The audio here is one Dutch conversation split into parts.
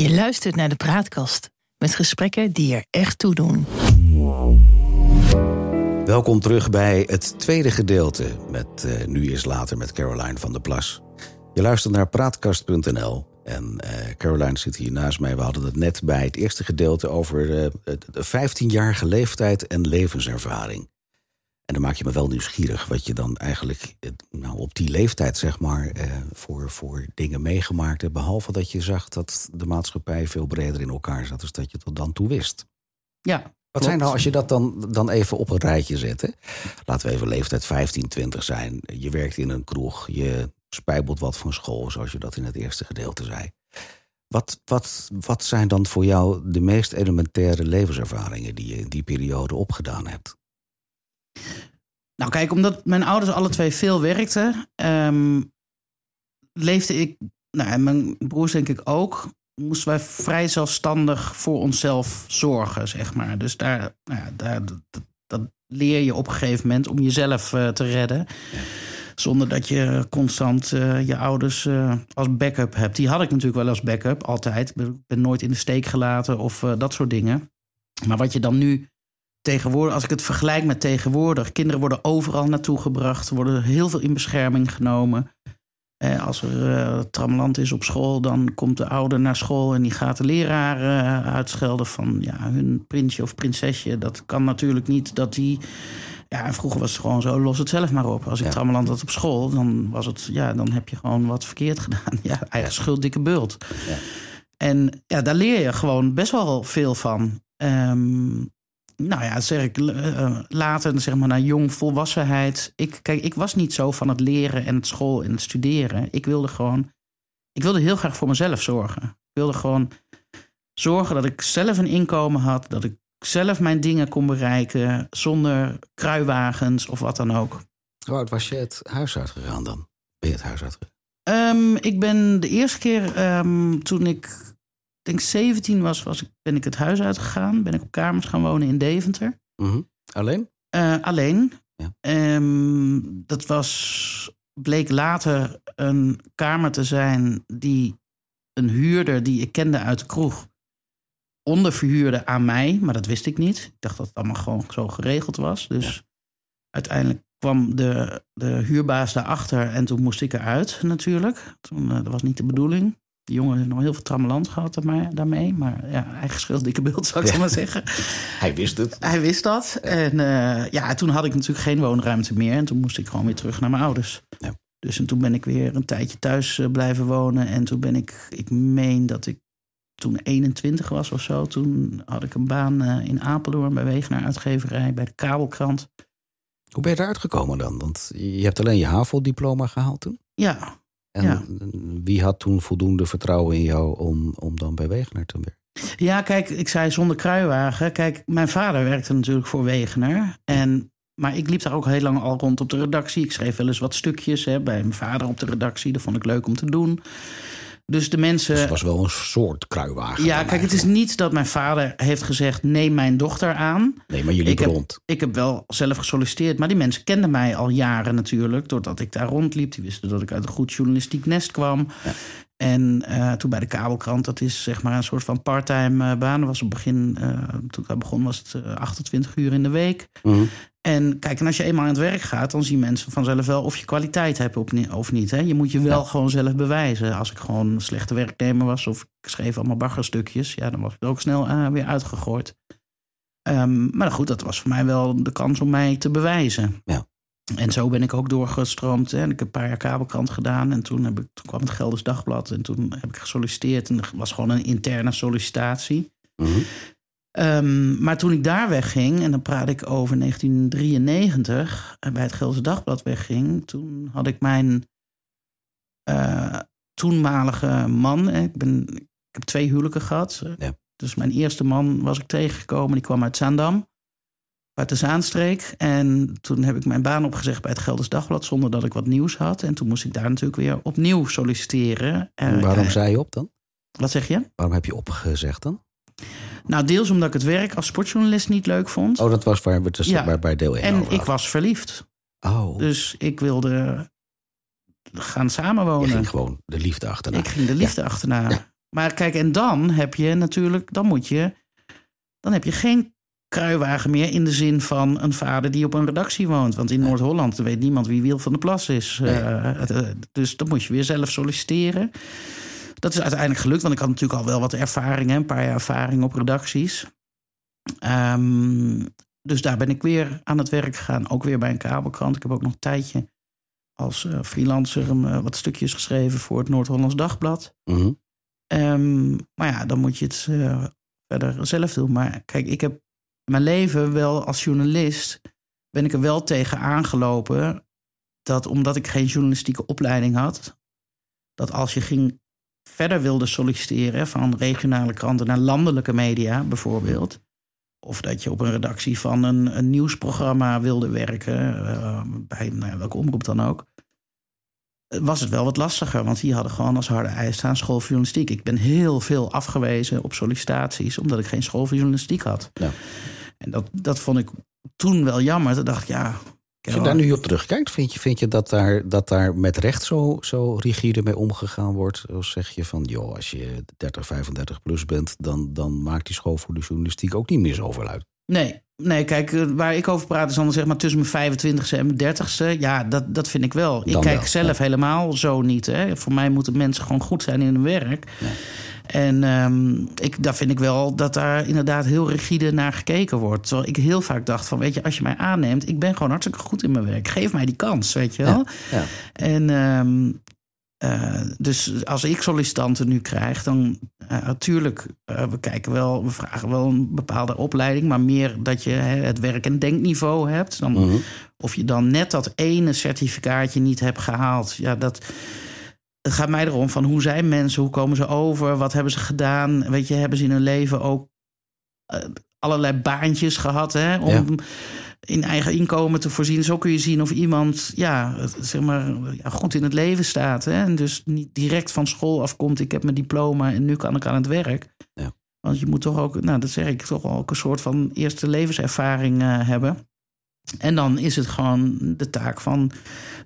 Je luistert naar de Praatkast met gesprekken die er echt toe doen. Welkom terug bij het tweede gedeelte met uh, Nu is Later met Caroline van der Plas. Je luistert naar praatkast.nl en uh, Caroline zit hier naast mij. We hadden het net bij het eerste gedeelte over uh, de 15-jarige leeftijd en levenservaring. En dan maak je me wel nieuwsgierig wat je dan eigenlijk nou, op die leeftijd zeg maar, eh, voor, voor dingen meegemaakt hebt. Behalve dat je zag dat de maatschappij veel breder in elkaar zat, dus dat je tot dan toe wist. Ja. Wat zijn nou, als je dat dan, dan even op een rijtje zet? Hè? Laten we even leeftijd 15, 20 zijn. Je werkt in een kroeg, je spijbelt wat van school, zoals je dat in het eerste gedeelte zei. Wat, wat, wat zijn dan voor jou de meest elementaire levenservaringen die je in die periode opgedaan hebt? Nou, kijk, omdat mijn ouders alle twee veel werkten, um, leefde ik, nou, en mijn broers denk ik ook, moesten wij vrij zelfstandig voor onszelf zorgen, zeg maar. Dus daar, nou ja, daar dat, leer je op een gegeven moment om jezelf uh, te redden. Zonder dat je constant uh, je ouders uh, als backup hebt. Die had ik natuurlijk wel als backup, altijd. Ik ben nooit in de steek gelaten of dat soort dingen. Maar wat je dan nu tegenwoordig, als ik het vergelijk met tegenwoordig, kinderen worden overal naartoe gebracht, worden heel veel in bescherming genomen. Eh, als er uh, tramland is op school, dan komt de ouder naar school en die gaat de leraar uh, uitschelden van ja, hun prinsje of prinsesje. Dat kan natuurlijk niet dat die. Ja, en vroeger was het gewoon zo, los het zelf maar op. Als ik ja. trammeland had op school, dan was het, ja, dan heb je gewoon wat verkeerd gedaan. Ja, eigen schuld, dikke bult. Ja. En ja, daar leer je gewoon best wel veel van. Um, nou ja, zeg ik uh, later, zeg maar, naar jong volwassenheid. Ik, kijk, ik was niet zo van het leren en het school en het studeren. Ik wilde gewoon, ik wilde heel graag voor mezelf zorgen. Ik wilde gewoon zorgen dat ik zelf een inkomen had, dat ik zelf mijn dingen kon bereiken zonder kruiwagens of wat dan ook. Hoe oud was je het huis uitgegaan dan? Ben je het huis uitgegaan? Um, ik ben de eerste keer um, toen ik denk 17 was, was ik, ben ik het huis uitgegaan. Ben ik op kamers gaan wonen in Deventer. Mm -hmm. Alleen? Uh, alleen. Ja. Um, dat was, bleek later een kamer te zijn die een huurder die ik kende uit de kroeg onderverhuurde aan mij. Maar dat wist ik niet. Ik dacht dat het allemaal gewoon zo geregeld was. Dus ja. uiteindelijk kwam de, de huurbaas daarachter en toen moest ik eruit natuurlijk. Toen, uh, dat was niet de bedoeling. Die jongen heeft nog heel veel trammeland gehad daarmee. Maar ja, eigen schuld, dikke beeld, zou ik ja. maar zeggen. Hij wist het. Hij wist dat. Ja. En uh, ja, toen had ik natuurlijk geen woonruimte meer. En toen moest ik gewoon weer terug naar mijn ouders. Ja. Dus en toen ben ik weer een tijdje thuis uh, blijven wonen. En toen ben ik, ik meen dat ik toen 21 was of zo. Toen had ik een baan uh, in Apeldoorn bij Wegenaar Uitgeverij, bij de Kabelkrant. Hoe ben je eruit gekomen dan? Want je hebt alleen je HAVO-diploma gehaald toen? Ja, en ja. wie had toen voldoende vertrouwen in jou om, om dan bij Wegener te werken? Ja, kijk, ik zei zonder kruiwagen. Kijk, mijn vader werkte natuurlijk voor Wegener. En, maar ik liep daar ook heel lang al rond op de redactie. Ik schreef wel eens wat stukjes hè, bij mijn vader op de redactie. Dat vond ik leuk om te doen. Dus de mensen. Dus het was wel een soort kruiwagen. Ja, kijk, het is niet dat mijn vader heeft gezegd: neem mijn dochter aan. Nee, maar jullie ik rond. Heb, ik heb wel zelf gesolliciteerd, maar die mensen kenden mij al jaren natuurlijk, doordat ik daar rondliep. Die wisten dat ik uit een goed journalistiek nest kwam. Ja. En uh, toen bij de kabelkrant, dat is zeg maar een soort van parttime uh, baan. Was op begin, uh, toen ik daar begon, was het 28 uur in de week. Mhm. Mm -hmm. En kijk, en als je eenmaal aan het werk gaat, dan zien mensen vanzelf wel of je kwaliteit hebt of niet. Hè? Je moet je wel ja. gewoon zelf bewijzen. Als ik gewoon een slechte werknemer was of ik schreef allemaal baggerstukjes, ja, dan was ik ook snel weer uitgegooid. Um, maar goed, dat was voor mij wel de kans om mij te bewijzen. Ja. En zo ben ik ook doorgestroomd. Hè. Ik heb een paar jaar kabelkrant gedaan. En toen, heb ik, toen kwam het Gelders Dagblad. En toen heb ik gesolliciteerd. En dat was gewoon een interne sollicitatie. Mm -hmm. Um, maar toen ik daar wegging, en dan praat ik over 1993, en bij het Gelders Dagblad wegging, toen had ik mijn uh, toenmalige man. Ik, ben, ik heb twee huwelijken gehad. Ja. Dus mijn eerste man was ik tegengekomen, die kwam uit Zaandam, uit de Zaanstreek. En toen heb ik mijn baan opgezegd bij het Gelders Dagblad zonder dat ik wat nieuws had. En toen moest ik daar natuurlijk weer opnieuw solliciteren. En waarom uh, zei je op dan? Wat zeg je? Waarom heb je opgezegd dan? Nou, deels omdat ik het werk als sportjournalist niet leuk vond. Oh, dat was waar we het ja. bij, deel 1 En ik was verliefd. Oh. Dus ik wilde gaan samenwonen. Je ging gewoon de liefde achterna. Ik ging de liefde ja. achterna. Ja. Maar kijk, en dan heb je natuurlijk, dan moet je, dan heb je geen kruiwagen meer in de zin van een vader die op een redactie woont. Want in Noord-Holland weet niemand wie Wiel van de Plas is. Nee. Eh, eh, dus dan moet je weer zelf solliciteren. Dat is uiteindelijk gelukt, want ik had natuurlijk al wel wat ervaring, hè, een paar jaar ervaring op redacties. Ehm, dus daar ben ik weer aan het werk gegaan, ook weer bij een kabelkrant. Ik heb ook nog een tijdje als eh, freelancer wat stukjes geschreven voor het Noord-Hollands Dagblad. Mhm. Ehm, maar ja, dan moet je het verder zelf doen. Maar kijk, ik heb mijn leven wel als journalist... ben ik er wel tegen aangelopen... dat omdat ik geen journalistieke opleiding had... dat als je ging verder wilde solliciteren... van regionale kranten naar landelijke media bijvoorbeeld... of dat je op een redactie van een, een nieuwsprogramma wilde werken... eh, bij nou welke omroep dan ook was het wel wat lastiger. Want die hadden gewoon als harde eis staan school voor journalistiek. Ik ben heel veel afgewezen op sollicitaties... omdat ik geen school journalistiek had. Ja. En dat, dat vond ik toen wel jammer. Toen dacht ik, ja... Als je daar nu op terugkijkt, vind je, vind je dat, daar, dat daar met recht zo, zo rigide mee omgegaan wordt? Of zeg je van, joh, als je 30, 35 plus bent... dan, dan maakt die school voor de journalistiek ook niet meer zoveel uit? Nee, nee, kijk, eh, waar ik over praat is dan zeg maar tussen mijn 25ste en mijn 30ste. Ja, dat, dat vind ik wel. Ik kijk wel, zelf ja. helemaal zo niet. Hè. Voor mij moeten mensen gewoon goed zijn in hun werk. En ehm, ik, daar vind ik wel dat daar inderdaad heel rigide naar gekeken wordt. Terwijl ik heel vaak dacht van, weet je, als je mij aanneemt... ik ben gewoon hartstikke goed in mijn werk. Geef mij die kans, weet je wel. Ja, ja. En ehm, eh, dus als ik sollicitanten nu krijg, dan uh, natuurlijk, eh, we kijken wel, we vragen wel een bepaalde opleiding, maar meer dat je hè, het werk- en denkniveau hebt. Dan, Mhm. Of je dan net dat ene certificaatje niet hebt gehaald, ja, dat. Het gaat mij erom van hoe zijn mensen, hoe komen ze over, wat hebben ze gedaan? Weet je, hebben ze in hun leven ook eh, allerlei baantjes gehad hè, om Ja. in eigen inkomen te voorzien. Zo kun je zien of iemand ja, zeg maar, ja, goed in het leven staat. Hè, en dus niet direct van school afkomt. Ik heb mijn diploma en nu kan ik aan het werk. Ja. Want je moet toch ook, nou dat zeg ik, toch ook een soort van eerste levenservaring eh, hebben. En dan is het gewoon de taak van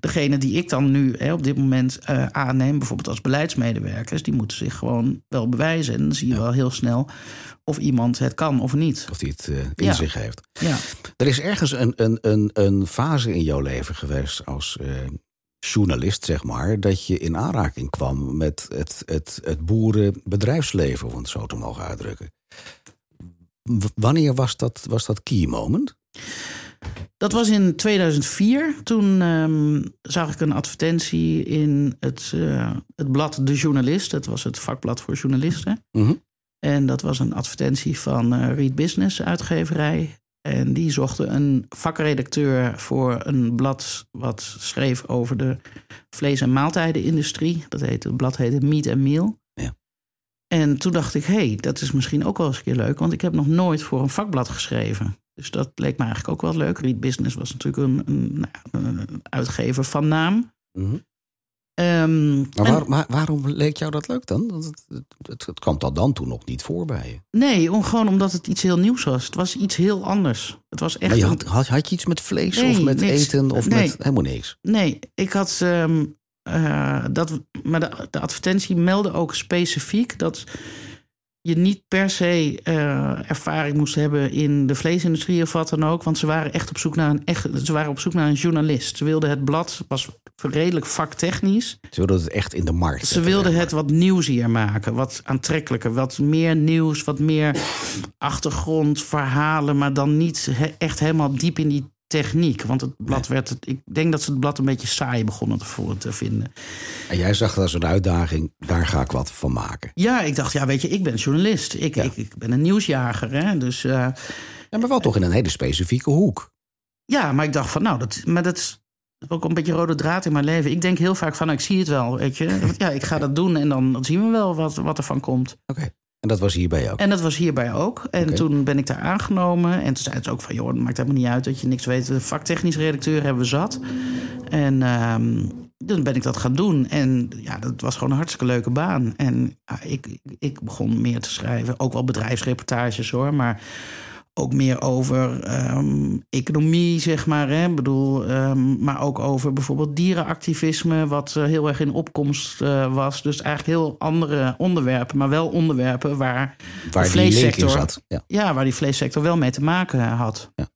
degene die ik dan nu hè, op dit moment eh, aanneem, bijvoorbeeld als beleidsmedewerkers, die moeten zich gewoon wel bewijzen. En dan zie je Ja. wel heel snel of iemand het kan of niet. Of die het eh, in Ja. zich heeft. Ja, Er is ergens een, een, een, een fase in jouw leven geweest als eh, journalist, zeg maar, dat je in aanraking kwam met het, het, het boerenbedrijfsleven, om het zo te mogen uitdrukken. W- wanneer was dat, was dat key moment? Dat was in 2004. Toen ehm, zag ik een advertentie in het, eh, het blad De Journalist. Dat was het vakblad voor journalisten. Mhm. En dat was een advertentie van eh Read Business uitgeverij. En die zochten een vakredacteur voor een blad wat schreef over de vlees- en maaltijdenindustrie. Dat heette, het blad heette Meat and Meal. Ja. En toen dacht ik, hé, hey, dat is misschien ook wel eens een keer leuk, want ik heb nog nooit voor een vakblad geschreven. Dus dat leek me eigenlijk ook wel leuk. Read Business was natuurlijk een, een, nou ja, een uitgever van naam. Mhm. Ehm, Maar en- waarom leek jou dat leuk dan? Want het, het, het, het kwam tot dan toen nog niet voor bij je. Nee, om, gewoon omdat het iets heel nieuws was. Het was iets heel anders. Het was echt. Maar je een- had, had, had je iets met vlees Nee, of met niks. eten of Nee. met helemaal niks? Nee, ik had. ehm, eh, dat, maar de, de advertentie meldde ook specifiek dat je niet per se eh, ervaring moest hebben in de vleesindustrie of wat dan ook. Want ze waren echt op zoek naar een echt. Ze waren op zoek naar een journalist. Ze wilden het blad was redelijk vaktechnisch. Ze wilden het echt in de markt Ze wilden het wat nieuwsier maken, wat aantrekkelijker, wat meer nieuws, wat meer achtergrondverhalen, maar dan niet he- echt helemaal diep in die techniek. Want het blad werd, het, ik denk dat ze het blad een beetje saai begonnen te, te vinden. En jij zag dat als een uitdaging, daar ga ik wat van maken. Ja, ik dacht, ja, weet je, ik ben journalist. Ik, Ja. ik, ik ben een nieuwsjager, hè. Dus eh, Ja, maar wel toch in een hele specifieke hoek. ja, maar ik dacht van, nou, dat, maar dat is ook een beetje rode draad in mijn leven. Ik denk heel vaak van, nou, ik zie het wel, weet je. Ja, ik ga dat doen en dan, dan zien we wel wat, wat er van komt. Oké. En dat was hierbij ook. En dat was hierbij ook. En toen ben ik daar aangenomen. En toen zei ze ook van... joh, het maakt helemaal niet uit dat je niks weet. De vaktechnisch redacteur hebben we zat. En ehm, toen ben ik dat gaan doen. En ja, dat was gewoon een hartstikke leuke baan. En ja, ik, ik begon meer te schrijven. Ook wel bedrijfsreportages hoor. Maar ook meer over ehm, economie, zeg maar. Hè? Bedoel, ehm, maar ook over bijvoorbeeld dierenactivisme, wat eh, heel erg in opkomst uh, was. Dus eigenlijk heel andere onderwerpen, maar wel onderwerpen waar, waar de vleessector, zat. Ja. ja. waar die vleessector wel mee te maken had. Ja.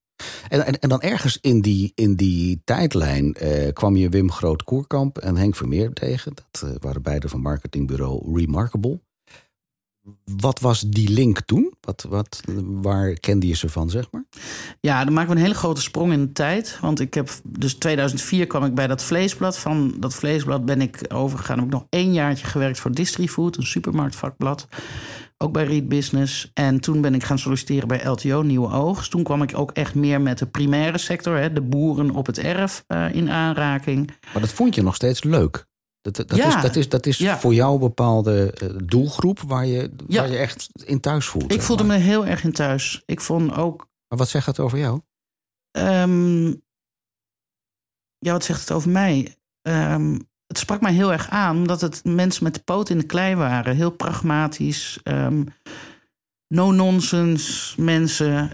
En, en, en, dan ergens in die, in die tijdlijn eh, kwam je Wim Groot-Koerkamp en Henk Vermeer tegen. Dat waren beide van marketingbureau Remarkable. Wat was die link toen? Wat, wat, waar kende je ze van, zeg maar? Ja, dan maken we een hele grote sprong in de tijd. Want ik heb, dus 2004 kwam ik bij dat vleesblad. Van dat vleesblad ben ik overgegaan. Heb ik nog één jaartje gewerkt voor Distrifood, een supermarktvakblad. Ook bij Read Business. En toen ben ik gaan solliciteren bij LTO, Nieuwe Oogst. Toen kwam ik ook echt meer met de primaire sector, hè, de boeren op het erf, uh, in aanraking. Maar dat vond je nog steeds leuk? Dat, dat, ja. is, dat is, dat is voor jou een bepaalde eh, doelgroep waar je, waar je echt in thuis voelt. Ik voelde me heel erg in thuis. Ik vond ook. Maar wat zegt het over jou? Um, ja, wat zegt het over mij? Um, het sprak mij heel erg aan, omdat het mensen met de poot in de klei waren. Heel pragmatisch. Um, no-nonsense mensen.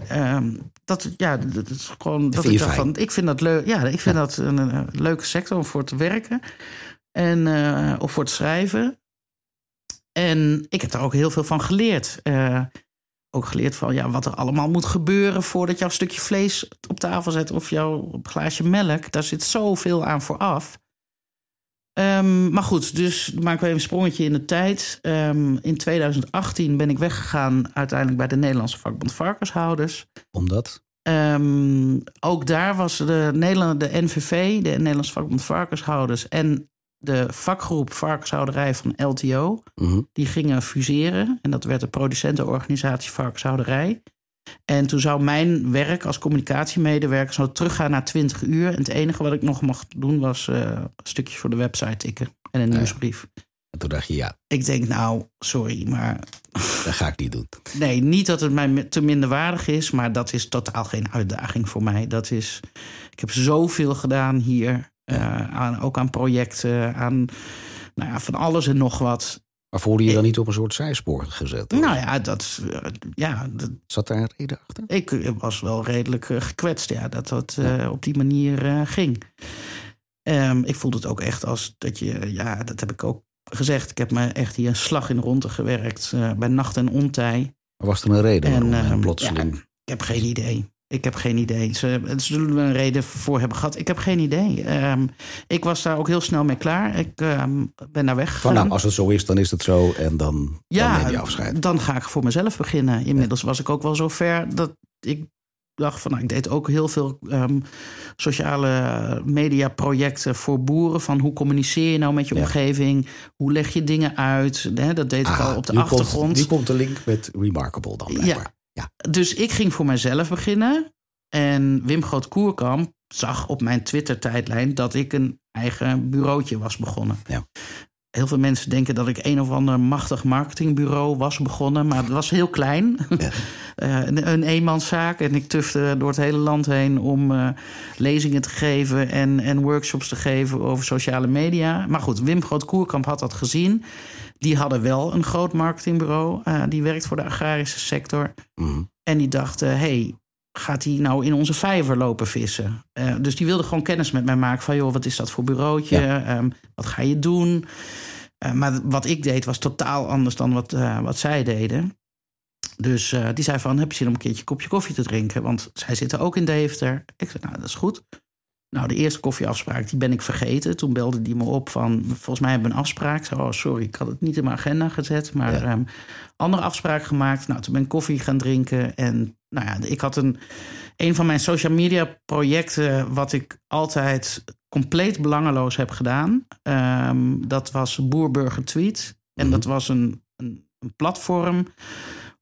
dat, ja, dat is gewoon. Dat ik, dacht van, ik vind dat leuk. Ja, ik vind dat een, een, leuke sector om voor te werken. En, uh, of voor het schrijven. En ik heb daar ook heel veel van geleerd. Uh, ook geleerd van ja, wat er allemaal moet gebeuren voordat jouw stukje vlees op tafel zet of jouw glaasje melk. Daar zit zoveel aan vooraf. Um, maar goed, dus maken we even een sprongetje in de tijd. Um, in 2018 ben ik weggegaan uiteindelijk bij de Nederlandse vakbond Varkenshouders. Omdat? Um, ook daar was de, Nederland, de NVV, de Nederlandse vakbond Varkenshouders... en de vakgroep varkenshouderij van LTO. Mhm. Die gingen fuseren. En dat werd de producentenorganisatie varkenshouderij. En toen zou mijn werk als communicatiemedewerker zou teruggaan naar 20 uur. En het enige wat ik nog mocht doen was uh, een stukje voor de website tikken en een nieuwsbrief. En toen dacht je ja. Ik denk nou, sorry, maar... Dat ga ik niet doen. Nee, niet dat het mij te minderwaardig is, maar dat is totaal geen uitdaging voor mij. Dat is, ik heb zoveel gedaan hier. Uh, aan, ook aan projecten, aan nou ja, van alles en nog wat. Maar voelde je dan niet op een soort zijspoor gezet? Nou ja, dat, uh, ja dat, Zat daar een reden achter? Ik was wel redelijk gekwetst, ja, dat dat ja. op die manier ging. Um, ik voelde het ook echt als dat je, ja, dat heb ik ook gezegd. Ik heb me echt hier een slag in de ronde gewerkt bij nacht en ontij. Was er een reden en, waarom, um, plotseling? Ja, ik heb geen idee. Ik heb geen idee. Ze, zullen er een reden voor hebben gehad. Ik heb geen idee. Um, ik was daar ook heel snel mee klaar. Ik um, ben daar weggegaan. Van nou, als het zo is, dan is het zo. En dan, ja, dan neem je afscheid. Dan ga ik voor mezelf beginnen. Inmiddels ja. was ik ook wel zo ver dat ik dacht van... Nou, ik deed ook heel veel um, sociale mediaprojecten voor boeren. Van hoe communiceer je nou met je ja. omgeving? Hoe leg je dingen uit? Dat deed ah, ik al op de nu achtergrond. Komt, nu komt de link met Remarkable dan blijkbaar. Ja. Dus ik ging voor mezelf beginnen. En Wim Groot-Koerkamp zag op mijn Twitter-tijdlijn dat ik een eigen bureautje was begonnen. Ja. Heel veel mensen denken dat ik een of ander machtig marketingbureau was begonnen, maar het was heel klein. Ja. uh, een, een eenmanszaak. En ik tufte door het hele land heen om uh, lezingen te geven en, en workshops te geven over sociale media. Maar goed, Wim Groot-Koerkamp had dat gezien. Die hadden wel een groot marketingbureau. Uh, die werkt voor de agrarische sector. Mm. En die dachten, hey, gaat hij nou in onze vijver lopen vissen? Uh, dus die wilde gewoon kennis met mij maken van... joh, wat is dat voor bureautje? Ja. Um, wat ga je doen? Uh, maar wat ik deed was totaal anders dan wat, uh, wat zij deden. Dus die zei van, heb je zin om een keertje een kopje koffie te drinken? Want zij zitten ook in Deventer. Ik zei, nou, dat is goed. Nou, de eerste koffieafspraak, die ben ik vergeten. Toen belde die me op van, volgens mij hebben we een afspraak. Oh, sorry, ik had het niet in mijn agenda gezet. Maar ja. um, andere afspraak gemaakt. Nou, toen ben ik koffie gaan drinken. En nou ja, ik had een, een van mijn social media projecten... wat ik altijd compleet belangeloos heb gedaan. Um, dat was Boerburger Tweet. En mm -hmm. dat was een, een, een platform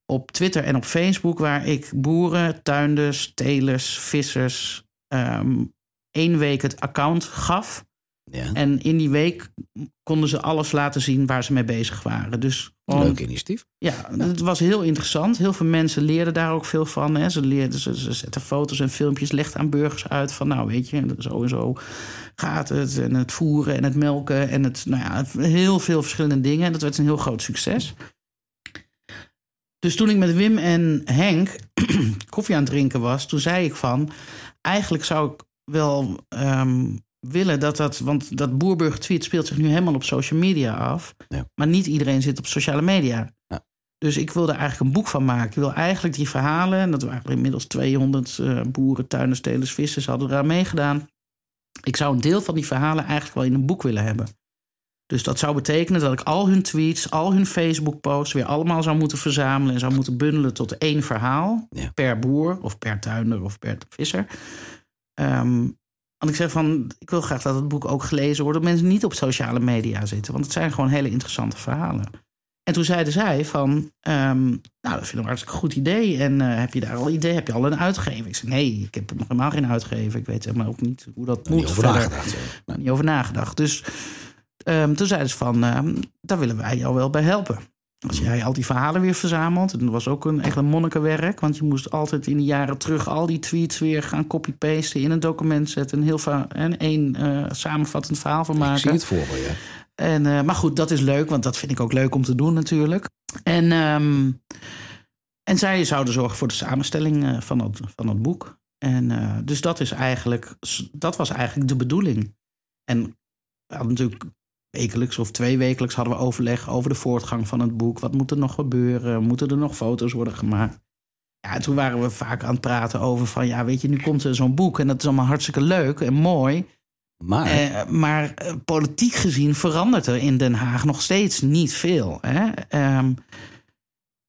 op Twitter en op Facebook... waar ik boeren, tuinders, telers, vissers... Um, één week het account gaf. Ja. En in die week konden ze alles laten zien waar ze mee bezig waren. Dus gewoon, Leuk initiatief. Ja, het was heel interessant. Heel veel mensen leerden daar ook veel van. Hè. Ze, leerden, ze, ze zetten foto's en filmpjes, legden aan burgers uit van... nou, weet je, zo en zo gaat het. En het voeren en het melken en het... nou ja, heel veel verschillende dingen. En dat werd een heel groot succes. Dus toen ik met Wim en Henk koffie aan het drinken was, toen zei ik van, eigenlijk zou ik wel ehm, willen dat dat, want dat boerburger tweet speelt zich nu helemaal op social media af, Ja. maar niet iedereen zit op sociale media. Ja. Dus ik wilde eigenlijk een boek van maken. Ik wil eigenlijk die verhalen, en dat waren inmiddels 200 eh, boeren, tuinders, telers, vissers hadden eraan meegedaan. Ik zou een deel van die verhalen eigenlijk wel in een boek willen hebben. Dus dat zou betekenen dat ik al hun tweets, al hun Facebook-posts weer allemaal zou moeten verzamelen en zou moeten bundelen tot één verhaal Ja. per boer of per tuinder of per visser. Ehm, want ik zeg van, ik wil graag dat het boek ook gelezen wordt door mensen niet op sociale media zitten, want het zijn gewoon hele interessante verhalen. En toen zeiden zij van, ehm, nou, dat vind ik een hartstikke goed idee. En eh, heb je daar al idee? Heb je al een uitgever? Ik zei, nee, ik heb nog helemaal geen uitgever. Ik weet helemaal ook niet hoe dat moet. Niet over verder. nagedacht. Niet over nagedacht. Dus ehm, toen zeiden ze van, daar willen wij jou wel bij helpen. Als jij al die verhalen weer verzamelt. En dat was ook een echt een monnikenwerk. Want je moest altijd in de jaren terug al die tweets weer gaan copy-pasten. In een document zetten. En heel en één eh, samenvattend verhaal van Ik zie maken. het voor me, ja. En, eh, maar goed, dat is leuk, want dat vind ik ook leuk om te doen natuurlijk. En, ehm, en zij zouden zorgen voor de samenstelling eh, van, het, van het boek. En dus dat, is eigenlijk, dat was eigenlijk de bedoeling. En we hadden natuurlijk wekelijks of twee wekelijks hadden we overleg over de voortgang van het boek. Wat moet er nog gebeuren? Moeten er nog foto's worden gemaakt? Ja, en toen waren we vaak aan het praten over van... ja, weet je, nu komt er zo'n boek en dat is allemaal hartstikke leuk en mooi... Maar Eh, maar eh, politiek gezien verandert er in Den Haag nog steeds niet veel. Hè? Ehm,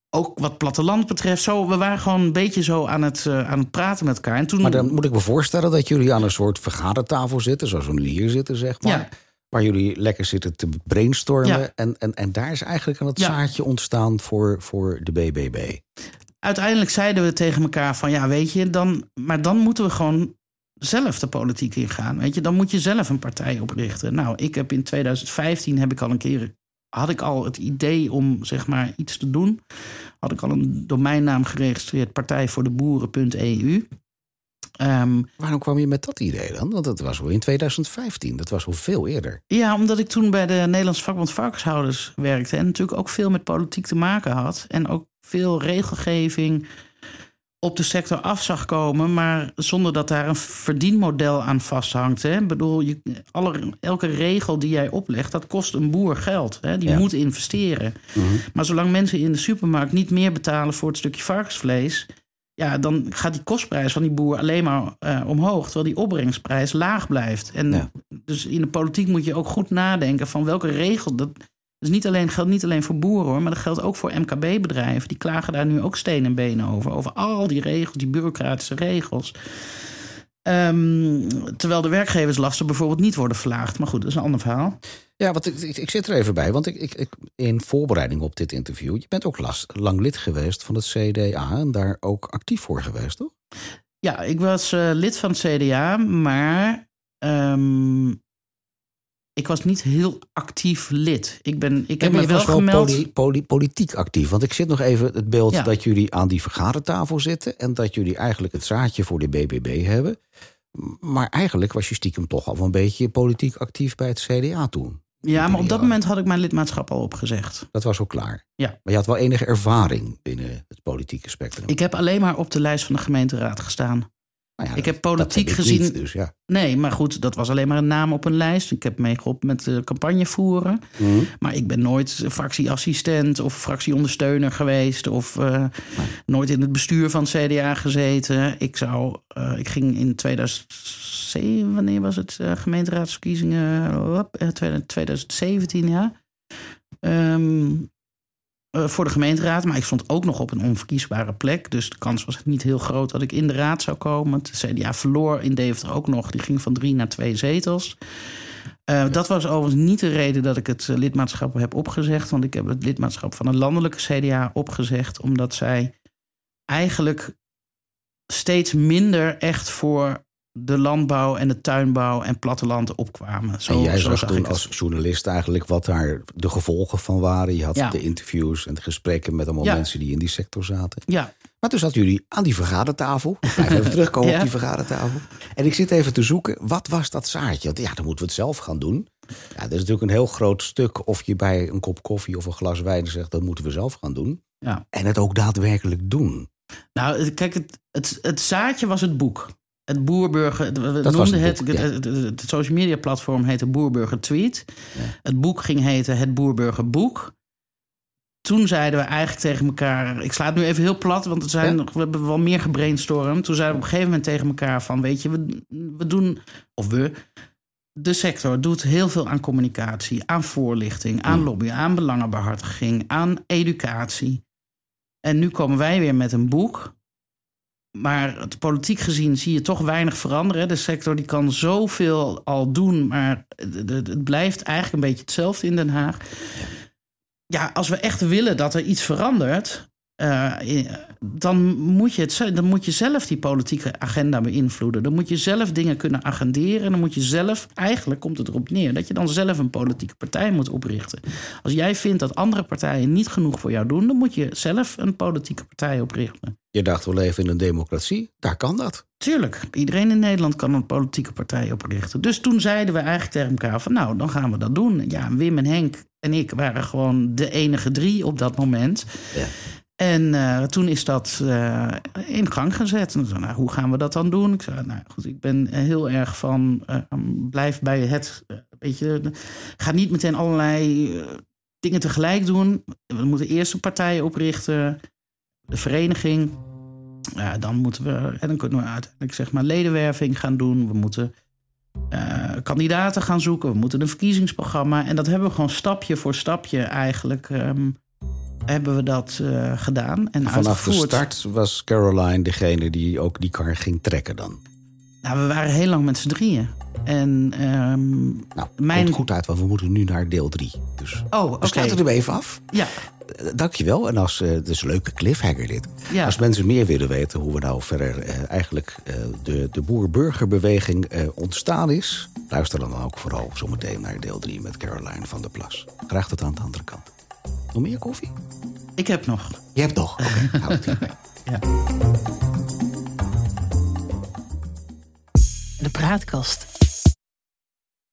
ook wat platteland betreft, zo, we waren gewoon een beetje zo aan het, eh, aan het praten met elkaar. En toen, Maar dan moet ik me voorstellen dat jullie aan een soort vergadertafel zitten, zoals we nu hier zitten, zeg maar. Ja. Waar jullie lekker zitten te brainstormen. Ja. En, en, en daar is eigenlijk aan het Ja. zaadje ontstaan voor, voor de BBB. uiteindelijk zeiden we tegen elkaar van ja, weet je, dan, maar dan moeten we gewoon zelf de politiek ingaan. Weet je, dan moet je zelf een partij oprichten. Nou, ik heb in 2015 heb ik al een keer had ik al het idee om zeg maar iets te doen. Had ik al een domeinnaam geregistreerd, partij voor de boeren.eu. Ehm, Waarom kwam je met dat idee dan? Want dat was wel in 2015. Dat was wel veel eerder. Ja, omdat ik toen bij de Nederlandse vakbond varkenshouders werkte... en natuurlijk ook veel met politiek te maken had... en ook veel regelgeving op de sector af zag komen... maar zonder dat daar een verdienmodel aan vasthangt. Hè. Ik bedoel, je, alle, elke regel die jij oplegt, dat kost een boer geld. Hè. Die Ja. moet investeren. Maar zolang mensen in de supermarkt niet meer betalen... voor het stukje varkensvlees... Ja, dan gaat die kostprijs van die boer alleen maar eh, omhoog, terwijl die opbrengsprijs laag blijft. En Ja. dus in de politiek moet je ook goed nadenken van welke regel. Dat is niet alleen, geldt niet alleen voor boeren hoor, maar dat geldt ook voor MKB-bedrijven. Die klagen daar nu ook steen en benen over. Over al die regels, die bureaucratische regels. Ehm, terwijl de werkgeverslasten bijvoorbeeld niet worden verlaagd. Maar goed, dat is een ander verhaal. Ja, want ik, ik, ik zit er even bij. Want ik, ik, ik, in voorbereiding op dit interview... je bent ook last, lang lid geweest van het CDA... en daar ook actief voor geweest, toch? Ja, ik was eh, lid van het CDA, maar ehm, ik was niet heel actief lid. Ik, ben, ik heb me je wel gemeld. poli- poli- politiek actief. Want ik zit nog even het beeld Ja. dat jullie aan die vergadertafel zitten... en dat jullie eigenlijk het zaadje voor de BBB hebben. Maar eigenlijk was je stiekem toch al een beetje politiek actief bij het CDA toen. Ja, maar op dat moment had ik mijn lidmaatschap al opgezegd. Dat was al klaar. Ja. Maar je had wel enige ervaring binnen het politieke spectrum. Ik heb alleen maar op de lijst van de gemeenteraad gestaan. Nou ja, ik dat- heb politiek dat heb ik gezien- niet, dus ja. Nee, maar goed, dat was alleen maar een naam op een lijst. Ik heb meegeholpen met de campagne voeren. Mhm. Maar ik ben nooit fractieassistent of fractieondersteuner geweest. Of eh, nooit in het bestuur van het CDA gezeten. Ik, zou, eh, ik ging in 2007, wanneer was het? eh, gemeenteraadsverkiezingen? Hop, eh, 2017, ja. Ehm, eh, voor de gemeenteraad. Maar ik stond ook nog op een onverkiesbare plek. Dus de kans was niet heel groot dat ik in de raad zou komen. Het CDA verloor in Deventer ook nog. Die ging van drie naar twee zetels. Eh, Dat was overigens niet de reden dat ik het eh, lidmaatschap heb opgezegd. Want ik heb het lidmaatschap van een landelijke CDA opgezegd. Omdat zij eigenlijk steeds minder echt voor de landbouw en de tuinbouw en platteland opkwamen. Zo, en jij zo zag toen als journalist eigenlijk wat daar de gevolgen van waren. Je had Ja. de interviews en de gesprekken met allemaal Ja. mensen die in die sector zaten. Ja, Maar toen zaten jullie aan die vergadertafel. Ik blijf even terugkomen Ja. op die vergadertafel. En ik zit even te zoeken, wat was dat zaadje? Want ja, dan moeten we het zelf gaan doen. Ja, dat is natuurlijk een heel groot stuk of je bij een kop koffie of een glas wijn zegt... dat moeten we zelf gaan doen. Ja. En het ook daadwerkelijk doen. Nou, kijk, het, het, het zaadje was het boek. Het Boerburger, we noemden het het, boek, ja. het, het, het social media platform heette Boerburger Tweet. Het boek ging heten Het Boerburger Boek. Toen zeiden we eigenlijk tegen elkaar, ik sla het nu even heel plat, want zijn, Ja. we hebben wel meer gebrainstormd. Toen zeiden we op een gegeven moment tegen elkaar van, weet je, we, we doen, of we, de sector doet heel veel aan communicatie, aan voorlichting, aan lobby, aan belangenbehartiging, aan educatie. En nu komen wij weer met een boek. Maar het politiek gezien zie je toch weinig veranderen. De sector die kan zoveel al doen, maar het- blijft eigenlijk een beetje hetzelfde in Den Haag. Ja, als we echt willen dat er iets verandert, eh, dan, moet je het, dan moet je zelf die politieke agenda beïnvloeden. Dan moet je zelf dingen kunnen agenderen. Dan moet je zelf, eigenlijk komt het erop neer, dat je dan zelf een politieke partij moet oprichten. Als jij vindt dat andere partijen niet genoeg voor jou doen, dan moet je zelf een politieke partij oprichten. Je dacht, we leven in een democratie. Daar kan dat. Tuurlijk, iedereen in Nederland kan een politieke partij oprichten. Dus toen zeiden we eigenlijk tegen elkaar van nou, dan gaan we dat doen. Ja, Wim en Henk en ik waren gewoon de enige drie op dat moment. Ja. En eh, toen is dat eh, in gang gezet. En zei, nou, hoe gaan we dat dan doen? Ik zei, nou goed, ik ben heel erg van eh, blijf bij het. eh, weet je, ga niet meteen allerlei dingen tegelijk doen. We moeten eerst een partij oprichten, de vereniging. Ja, dan moeten we, en dan kunnen we uiteindelijk zeg maar ledenwerving gaan doen. We moeten eh, kandidaten gaan zoeken. We moeten een verkiezingsprogramma. En dat hebben we gewoon stapje voor stapje eigenlijk ehm, hebben we dat eh, gedaan. En Vanaf de start was Caroline degene die ook die kar ging trekken dan. Nou, we waren heel lang met z'n drieën. En ehm, Nou, Mijn- komt goed uit, want we moeten nu naar deel 3. Dus oh, we oké. sluiten hem even af. Ja, Dankjewel. En als, eh het is een leuke cliffhanger dit. ja. Als mensen meer willen weten hoe we nou verder eh, eigenlijk eh, de, de boer-burgerbeweging eh, ontstaan is, luister dan ook vooral zometeen naar deel 3 met Caroline van der Plas. Graag tot aan de andere kant. Nog meer koffie? ik heb nog. Je hebt nog. Oké, hou het hierbij. Ja. De praatkast.